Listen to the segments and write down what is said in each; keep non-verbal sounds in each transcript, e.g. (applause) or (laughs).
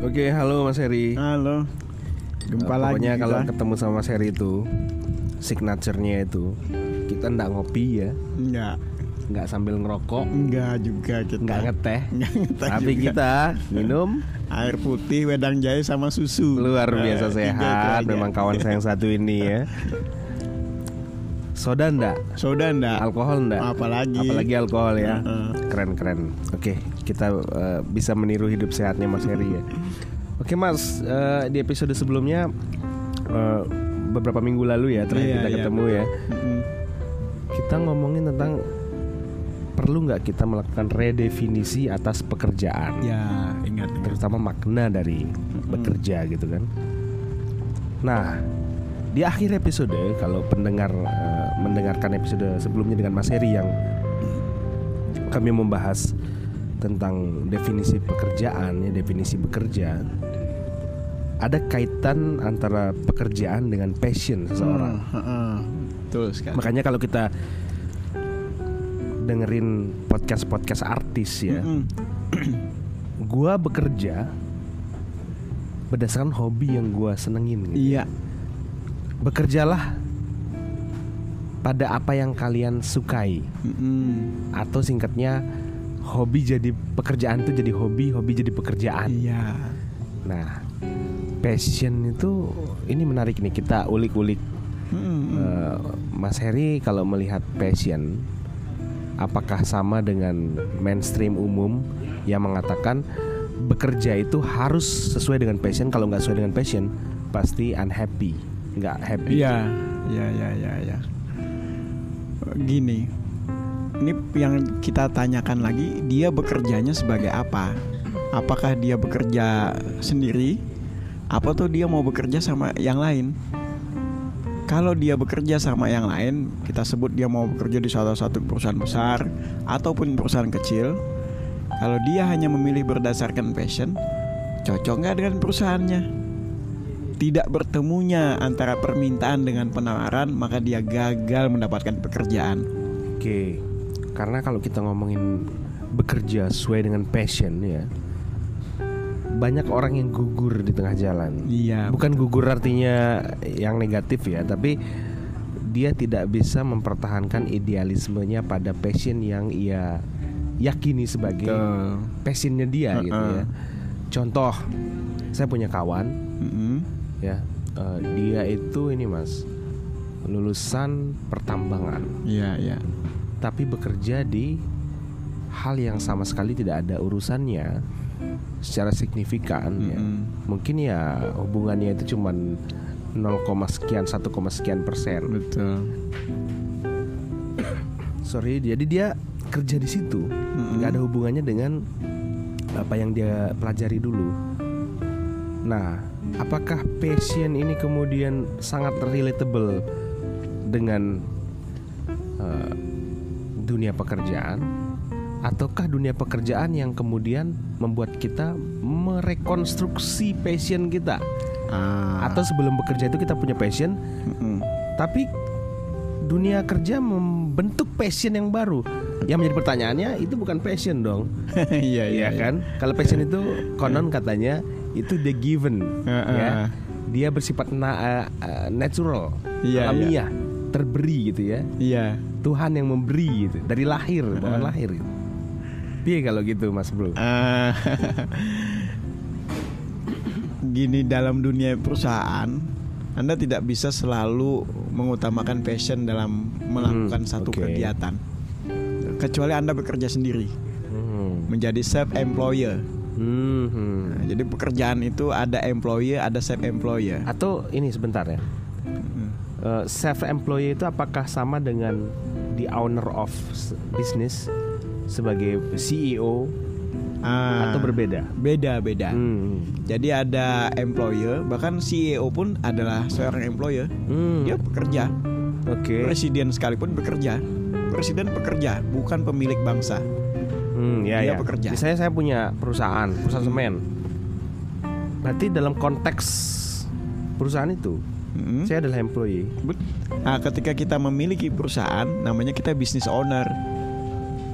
Oke, halo Mas Heri. Halo. Gempa Eh, lagi. Pokoknya kalau ketemu sama Mas Heri itu signaturenya itu kita ndak ngopi ya, enggak, nggak sambil ngerokok, enggak juga kita. nggak ngeteh, (laughs) Enggak ngeteh tapi juga. kita minum air putih, wedang jahe sama susu. luar Nah, biasa itu sehat. Memang kawan saya yang satu ini ya. (laughs) Soda ndak, Soda enggak? alkohol ndak, Apalagi. apalagi alkohol ya. Heeh. Keren keren. Oke, kita eh, bisa meniru hidup sehatnya Mas Heri ya. (laughs) Oke Mas, eh, di episode sebelumnya eh, beberapa minggu lalu ya terakhir Iya, kita iya. ketemu ya. Mm-mm. Kita ngomongin tentang perlu nggak kita melakukan redefinisi atas pekerjaan, Ya, ingat. ingat. terutama makna dari bekerja gitu kan. Nah, di akhir episode kalau pendengar eh, mendengarkan episode sebelumnya dengan Mas Heri yang kami membahas tentang definisi pekerjaan ya definisi bekerja ada kaitan antara pekerjaan dengan passion seseorang. Hmm. Betul sekali. Makanya kalau kita dengerin podcast-podcast artis ya, Mm-mm. gua bekerja berdasarkan hobi yang gua senengin. Gitu. Iya. Bekerjalah pada apa yang kalian sukai Mm-mm. atau singkatnya hobi jadi pekerjaan itu jadi hobi, hobi jadi pekerjaan. Iya. Nah, passion itu ini menarik nih kita ulik-ulik Mm-mm. Eh, Mas Heri kalau melihat passion apakah sama dengan mainstream umum yang mengatakan bekerja itu harus sesuai dengan passion kalau nggak sesuai dengan passion pasti unhappy nggak happy Iya, iya, iya, iya, iya. Gini, ini yang kita tanyakan lagi, dia bekerjanya sebagai apa? Apakah dia bekerja sendiri? Apa tuh dia mau bekerja sama yang lain? Kalau dia bekerja sama yang lain, kita sebut dia mau bekerja di salah satu perusahaan besar ataupun perusahaan kecil. Kalau dia hanya memilih berdasarkan passion, cocok nggak dengan perusahaannya? Tidak bertemunya antara permintaan dengan penawaran, maka dia gagal mendapatkan pekerjaan. Oke, karena kalau kita ngomongin bekerja sesuai dengan passion ya, banyak orang yang gugur di tengah jalan. Iya. Bukan gugur artinya yang negatif ya, tapi dia tidak bisa mempertahankan idealismenya pada passion yang ia yakini sebagai Betul. passionnya dia gitu Heeh. ya. Contoh, saya punya kawan. Ya, eh, dia itu ini mas lulusan pertambangan Iya, iya. tapi bekerja di hal yang sama sekali tidak ada urusannya secara signifikan ya. Mm-mm. Mungkin ya hubungannya itu cuman 0, sekian 1, sekian persen. Betul. Sorry, jadi dia kerja di situ nggak ada hubungannya dengan apa yang dia pelajari dulu. Nah, apakah passion ini kemudian sangat relatable dengan eh, dunia pekerjaan, ataukah dunia pekerjaan yang kemudian membuat kita merekonstruksi passion kita? Ah. Atau sebelum bekerja itu kita punya passion, Mm-mm. tapi dunia kerja membentuk passion yang baru. Yang menjadi pertanyaannya itu bukan passion dong. (laughs) Iya, Iya kan? Kalau passion itu konon katanya itu the given Heeh. ya. Dia bersifat na- eh, natural, Iya, alamiah, terberi gitu ya. Iya. Tuhan yang memberi gitu dari lahir, bukan lahir gitu. Piye kalau gitu Mas Bro? Ah. (laughs) Gini dalam dunia perusahaan, Anda tidak bisa selalu mengutamakan passion dalam melakukan Hmm, satu oke. kegiatan. Kecuali Anda bekerja sendiri, Hmm. menjadi self employer. Hmm, hmm. Nah, jadi pekerjaan itu ada employer, ada self employer. Atau ini sebentar ya. self employed itu apakah sama dengan the owner of business sebagai CEO Ah, atau berbeda? beda beda. Hmm. Jadi ada employer, bahkan CEO pun adalah seorang employer. Hmm. Dia bekerja. Oke. Presiden sekalipun bekerja. Presiden bekerja, bukan pemilik bangsa. Hmm, ya, Dia ya. bekerja. Misalnya saya punya perusahaan, perusahaan semen. Berarti dalam konteks perusahaan itu, Mm-mm. saya adalah employee. Nah, ketika kita memiliki perusahaan, namanya kita business owner.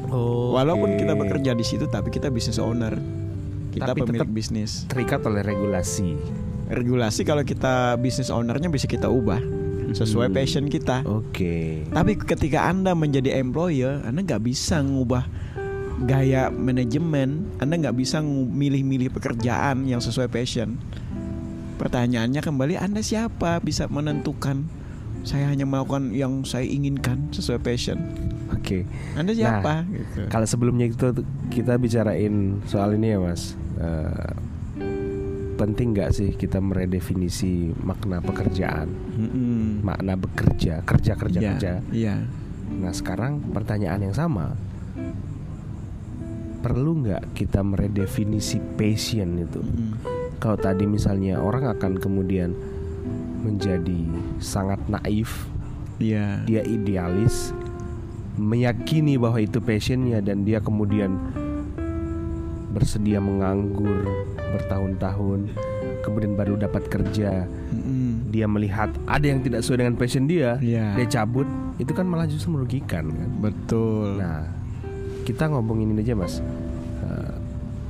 Oh. Walaupun kita bekerja di situ, tapi kita business owner. Kita Tapi pemilik bisnis. terikat oleh regulasi. Regulasi kalau kita bisnis ownernya bisa kita ubah sesuai Hmm. passion kita. Oke. Tapi ketika Anda menjadi employer, Anda nggak bisa ngubah gaya manajemen. Anda nggak bisa milih-milih pekerjaan yang sesuai passion. Pertanyaannya kembali, Anda siapa bisa menentukan? Saya hanya melakukan yang saya inginkan sesuai passion. Oke. Anda siapa? Gitu. Kalau sebelumnya itu kita bicarain soal ini ya mas, Eh, penting nggak sih kita meredefinisi makna pekerjaan, Mm-mm. makna bekerja, kerja kerja Iya, kerja. Iya. Nah sekarang pertanyaan yang sama, perlu nggak kita meredefinisi passion itu? Mm-mm. Kalau tadi misalnya orang akan kemudian menjadi sangat naif, Iya. dia idealis, meyakini bahwa itu passionnya dan dia kemudian bersedia menganggur bertahun-tahun, kemudian baru dapat kerja, Mm-mm. dia melihat ada yang tidak sesuai dengan passion dia, Iya. dia cabut, itu kan malah justru merugikan kan. Betul. Nah, kita ngomongin ini aja mas, Eh,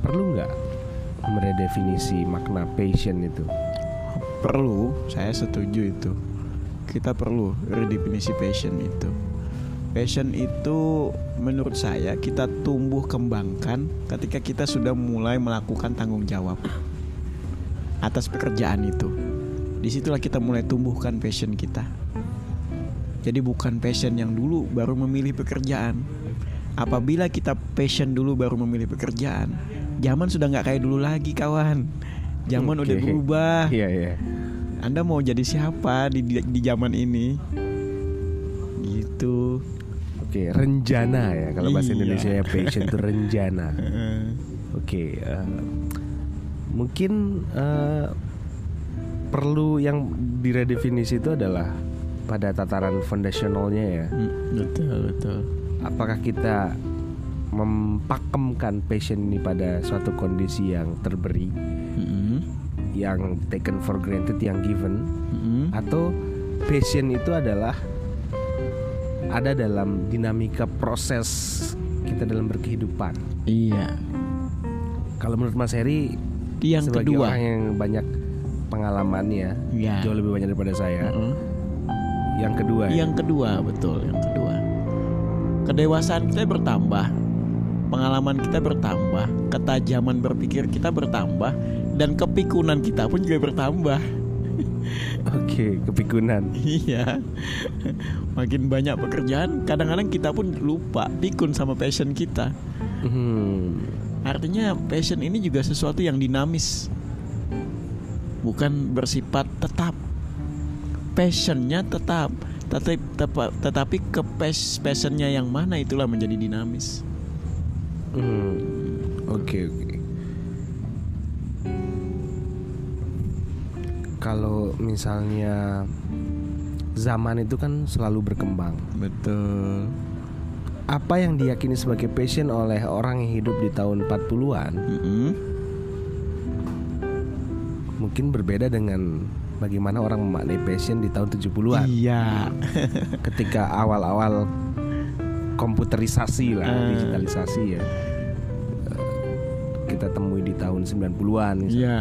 perlu nggak meredefinisi makna passion itu? perlu saya setuju itu. Kita perlu redefinisi passion itu. Passion itu menurut saya kita tumbuh kembangkan ketika kita sudah mulai melakukan tanggung jawab atas pekerjaan itu. Di situlah kita mulai tumbuhkan passion kita. Jadi bukan passion yang dulu baru memilih pekerjaan apabila kita passion dulu baru memilih pekerjaan zaman sudah nggak kayak dulu lagi kawan zaman udah Oke. berubah Iya iya. anda mau jadi siapa di di, di zaman ini? Gitu. Oke, renjana ya kalau bahasa Iya. Indonesia ya passion itu renjana. (laughs) Oke, eh, mungkin eh, perlu yang diredefinisi itu adalah pada tataran foundationalnya ya. Mm, betul betul. Apakah kita mempakemkan passion ini pada suatu kondisi yang terberi, Mm-mm. yang taken for granted, yang given, Mm-mm. atau passion itu adalah ada dalam dinamika proses kita dalam berkehidupan. Iya. Kalau menurut Mas Heri Yang sebagai kedua. orang yang banyak pengalamannya Ya. jauh lebih banyak daripada saya. Mm-mm. Yang kedua, ya? Yang kedua betul. Yang kedua. Kedewasaan kita bertambah. Pengalaman kita bertambah, ketajaman berpikir kita bertambah, dan kepikunan kita pun juga bertambah. (laughs) oke kepikunan. Iya. Makin banyak pekerjaan, kadang-kadang kita pun lupa pikun sama passion kita. Hmm, Artinya passion ini juga sesuatu yang dinamis. Bukan bersifat tetap. Passionnya tetap, tetapi tetapi ke pas- passionnya yang mana itulah menjadi dinamis. hmm, oke oke. Kalau misalnya zaman itu kan selalu berkembang. Betul. Apa yang diyakini sebagai passion oleh orang yang hidup di tahun 40-an Mm-mm. mungkin berbeda dengan bagaimana orang memaknai passion di tahun 70-an. Iya. (laughs) ketika awal-awal komputerisasi lah, Eh. digitalisasi ya. Eh, Kita temui di tahun 90-an, misalnya, Iya.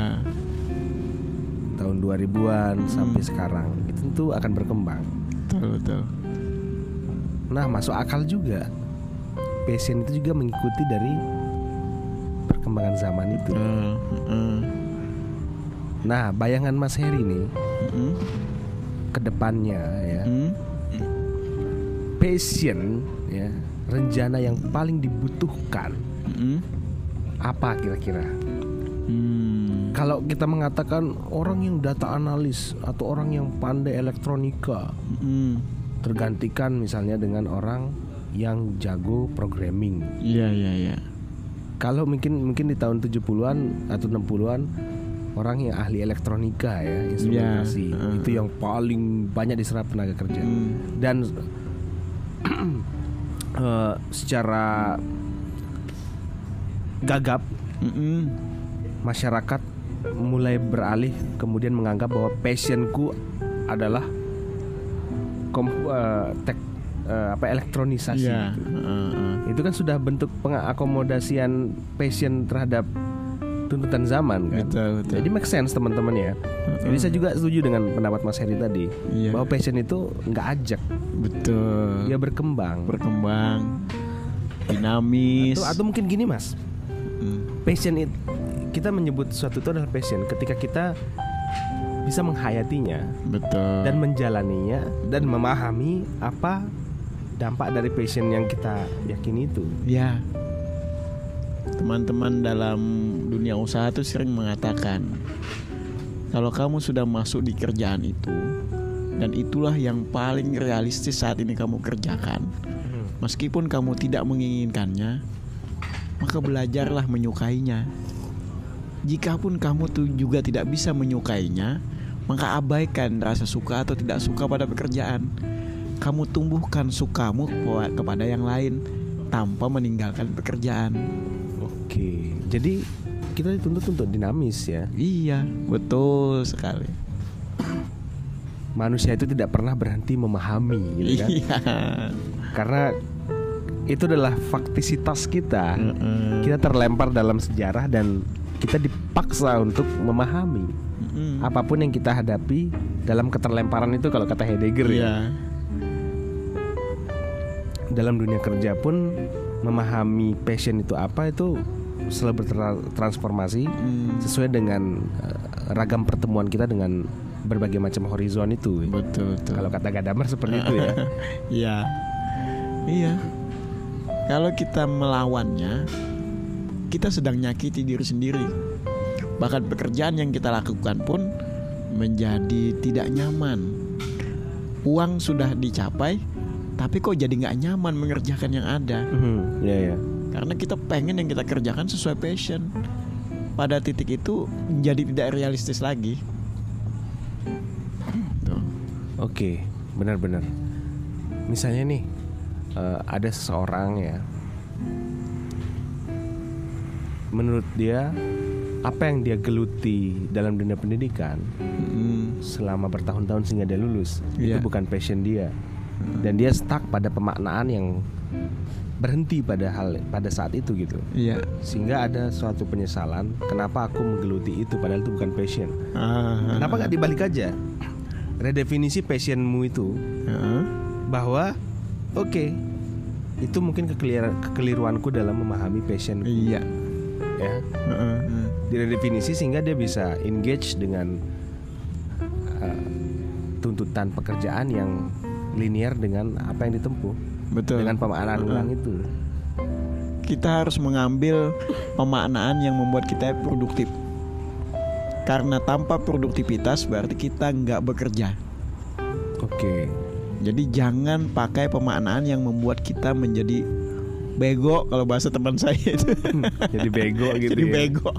tahun 2000-an Hmm. sampai sekarang. Itu tentu akan berkembang. Betul betul. Nah, masuk akal juga. Passion itu juga mengikuti dari perkembangan zaman itu. Betul. Mm-mm. Nah, bayangan Mas Heri nih Mm-mm. ke depannya ya. Mm. Passion ya, rencana yang paling dibutuhkan Mm-mm. apa kira-kira? Hmm. Kalau kita mengatakan orang yang data analis atau orang yang pandai elektronika Mm. tergantikan misalnya dengan orang yang jago programming. Iya iya iya. Kalau mungkin mungkin di tahun 70-an atau 60-an orang yang ahli elektronika ya, instrumentasi Iya, uh. itu yang paling banyak diserap tenaga kerja. Mm. Dan (clears throat) eh, secara gagap Mm-mm. masyarakat mulai beralih kemudian menganggap bahwa passionku adalah kom, eh, tek, eh, apa elektronisasi gitu. Heeh, heeh. itu kan sudah bentuk pengakomodasian passion terhadap tuntutan zaman kan. Betul, betul. Jadi make sense teman-teman ya. Jadi saya juga setuju dengan pendapat Mas Heri tadi Iya. bahwa passion itu nggak ajak, Betul. dia berkembang. berkembang dinamis. Atau, atau mungkin gini Mas, Mm, passion itu kita menyebut sesuatu itu adalah passion ketika kita bisa menghayatinya betul. dan menjalaninya dan memahami apa dampak dari passion yang kita yakini itu. Ya. Teman-teman dalam dunia usaha tuh sering mengatakan kalau kamu sudah masuk di kerjaan itu dan itulah yang paling realistis saat ini kamu kerjakan. Meskipun kamu tidak menginginkannya, maka belajarlah menyukainya. Jikapun kamu tuh juga tidak bisa menyukainya, maka abaikan rasa suka atau tidak suka pada pekerjaan. Kamu tumbuhkan sukamu kepa- kepada yang lain tanpa meninggalkan pekerjaan. Oke, jadi kita dituntut untuk dinamis ya. Iya, betul sekali. Manusia itu tidak pernah berhenti memahami, gitu kan? Iya. Karena itu adalah faktisitas kita. Mm-mm. Kita terlempar dalam sejarah dan kita dipaksa untuk memahami Mm-mm. apa pun yang kita hadapi dalam keterlemparan itu kalau kata Heidegger ya. Iya. Dalam dunia kerja pun memahami passion itu apa itu selalu bertransformasi Mm, sesuai dengan eh, ragam pertemuan kita dengan berbagai macam horizon itu. betul betul. Kalau kata Gadamer seperti itu ya. (laughs) Iya. Iya. Kalau kita melawannya, kita sedang nyakiti diri sendiri. Bahkan pekerjaan yang kita lakukan pun menjadi tidak nyaman. Uang sudah dicapai, tapi kok jadi nggak nyaman mengerjakan yang ada. Mhm, ya ya. Karena kita pengen yang kita kerjakan sesuai passion. Pada titik itu menjadi tidak realistis lagi. Tuh. Oke, benar-benar. Misalnya nih, eh, ada seseorang ya, menurut dia apa yang dia geluti dalam dunia pendidikan Mm, selama bertahun-tahun sehingga dia lulus Iya. itu bukan passion dia, dan dia stuck pada pemaknaan yang berhenti pada hal pada saat itu gitu, Iya. sehingga ada suatu penyesalan kenapa aku menggeluti itu padahal itu bukan passion. Ah, Kenapa nggak dibalik aja? Redefinisi passionmu itu Heeh. bahwa oke itu mungkin kekeliruan kekeliruanku dalam memahami passion Iya. ya Heeh. diredefinisi sehingga dia bisa engage dengan uh, tuntutan pekerjaan yang linear dengan apa yang ditempuh Betul. dengan pemaknaan Heeh. ulang itu kita harus mengambil pemaknaan yang membuat kita produktif. Karena tanpa produktivitas berarti kita nggak bekerja. oke Jadi jangan pakai pemaknaan yang membuat kita menjadi bego kalau bahasa teman saya itu. jadi bego gitu jadi ya. bego.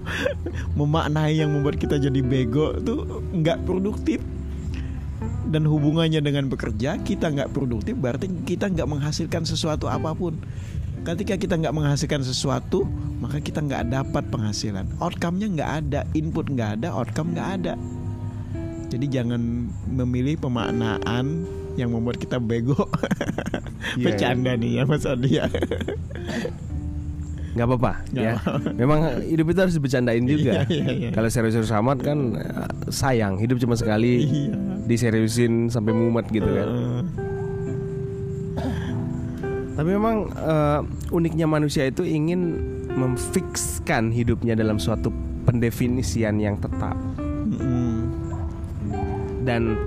Memaknai yang membuat kita jadi bego tuh nggak produktif. Dan hubungannya dengan bekerja kita nggak produktif berarti kita nggak menghasilkan sesuatu apa pun. Ketika kita nggak menghasilkan sesuatu maka kita nggak dapat penghasilan. Outcome-nya nggak ada, input nggak ada, outcome nggak ada. Jadi jangan memilih pemaknaan yang membuat kita bego. (laughs) Iya, Bercanda nih ya Mas Adi ya. nggak apa-apa ya apa-apa. memang hidup itu harus dibercandain juga Iya, iya, iya. kalau serius-serius amat kan uh, sayang hidup cuma sekali Iya. Diseriusin sampai mumet gitu kan Heeh. Tapi memang eh, uniknya manusia itu ingin memfikskan hidupnya dalam suatu pendefinisian yang tetap dan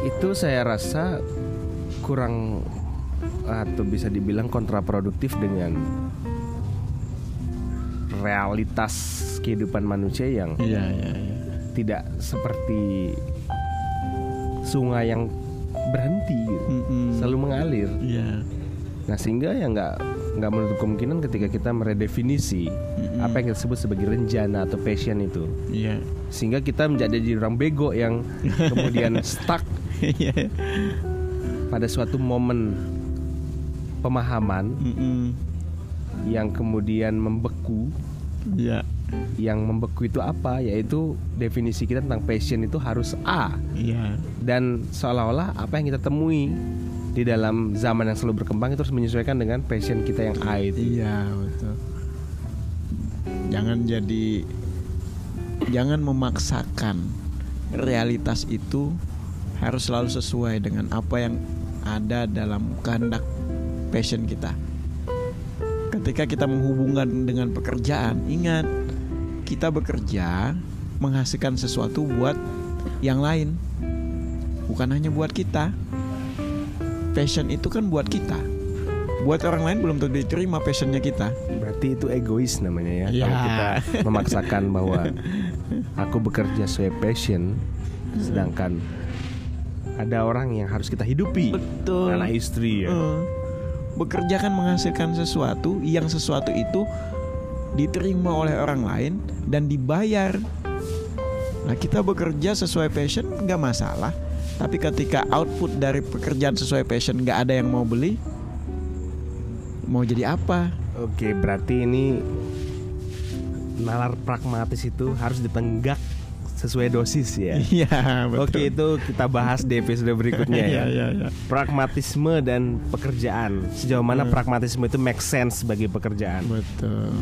itu saya rasa kurang atau bisa dibilang kontraproduktif dengan realitas kehidupan manusia yang Iya, iya, iya. Tidak seperti sungai yang berhenti gitu. Mm-mm. selalu mengalir Iya. Nah sehingga ya nggak nggak menutup kemungkinan ketika kita meredefinisi Mm-mm. apa yang kita sebut sebagai rencana atau passion itu, Iya. sehingga kita menjadi jadi orang bego yang (laughs) kemudian stuck Iya. pada suatu momen pemahaman Mm-mm. yang kemudian membeku. Iya. Yang membeku itu apa? Yaitu definisi kita tentang passion itu harus A Iya. dan seolah-olah apa yang kita temui di dalam zaman yang selalu berkembang itu harus menyesuaikan dengan passion kita yang A itu. Iya, betul. Jangan jadi jangan memaksakan realitas itu harus selalu sesuai dengan apa yang ada dalam kehendak passion kita. Ketika kita menghubungkan dengan pekerjaan, ingat kita bekerja menghasilkan sesuatu buat yang lain. Bukan hanya buat kita. Passion itu kan buat kita. Buat orang lain belum tentu diterima passionnya kita. Berarti itu egois namanya ya. Iya. Kalau kita memaksakan bahwa aku bekerja sesuai passion, sedangkan ada orang yang harus kita hidupi. Betul. Anak istri ya. Eh, bekerja kan menghasilkan sesuatu yang sesuatu itu diterima oleh orang lain dan dibayar. Nah kita bekerja sesuai passion nggak masalah. Tapi ketika output dari pekerjaan sesuai passion nggak ada yang mau beli, mau jadi apa? Oke, berarti ini nalar pragmatis itu harus ditenggak sesuai dosis ya. (laughs) Iya Oke, itu kita bahas di episode berikutnya ya. (laughs) Iya iya iya. Pragmatisme dan pekerjaan. Sejauh mana pragmatisme itu make sense bagi pekerjaan. Betul.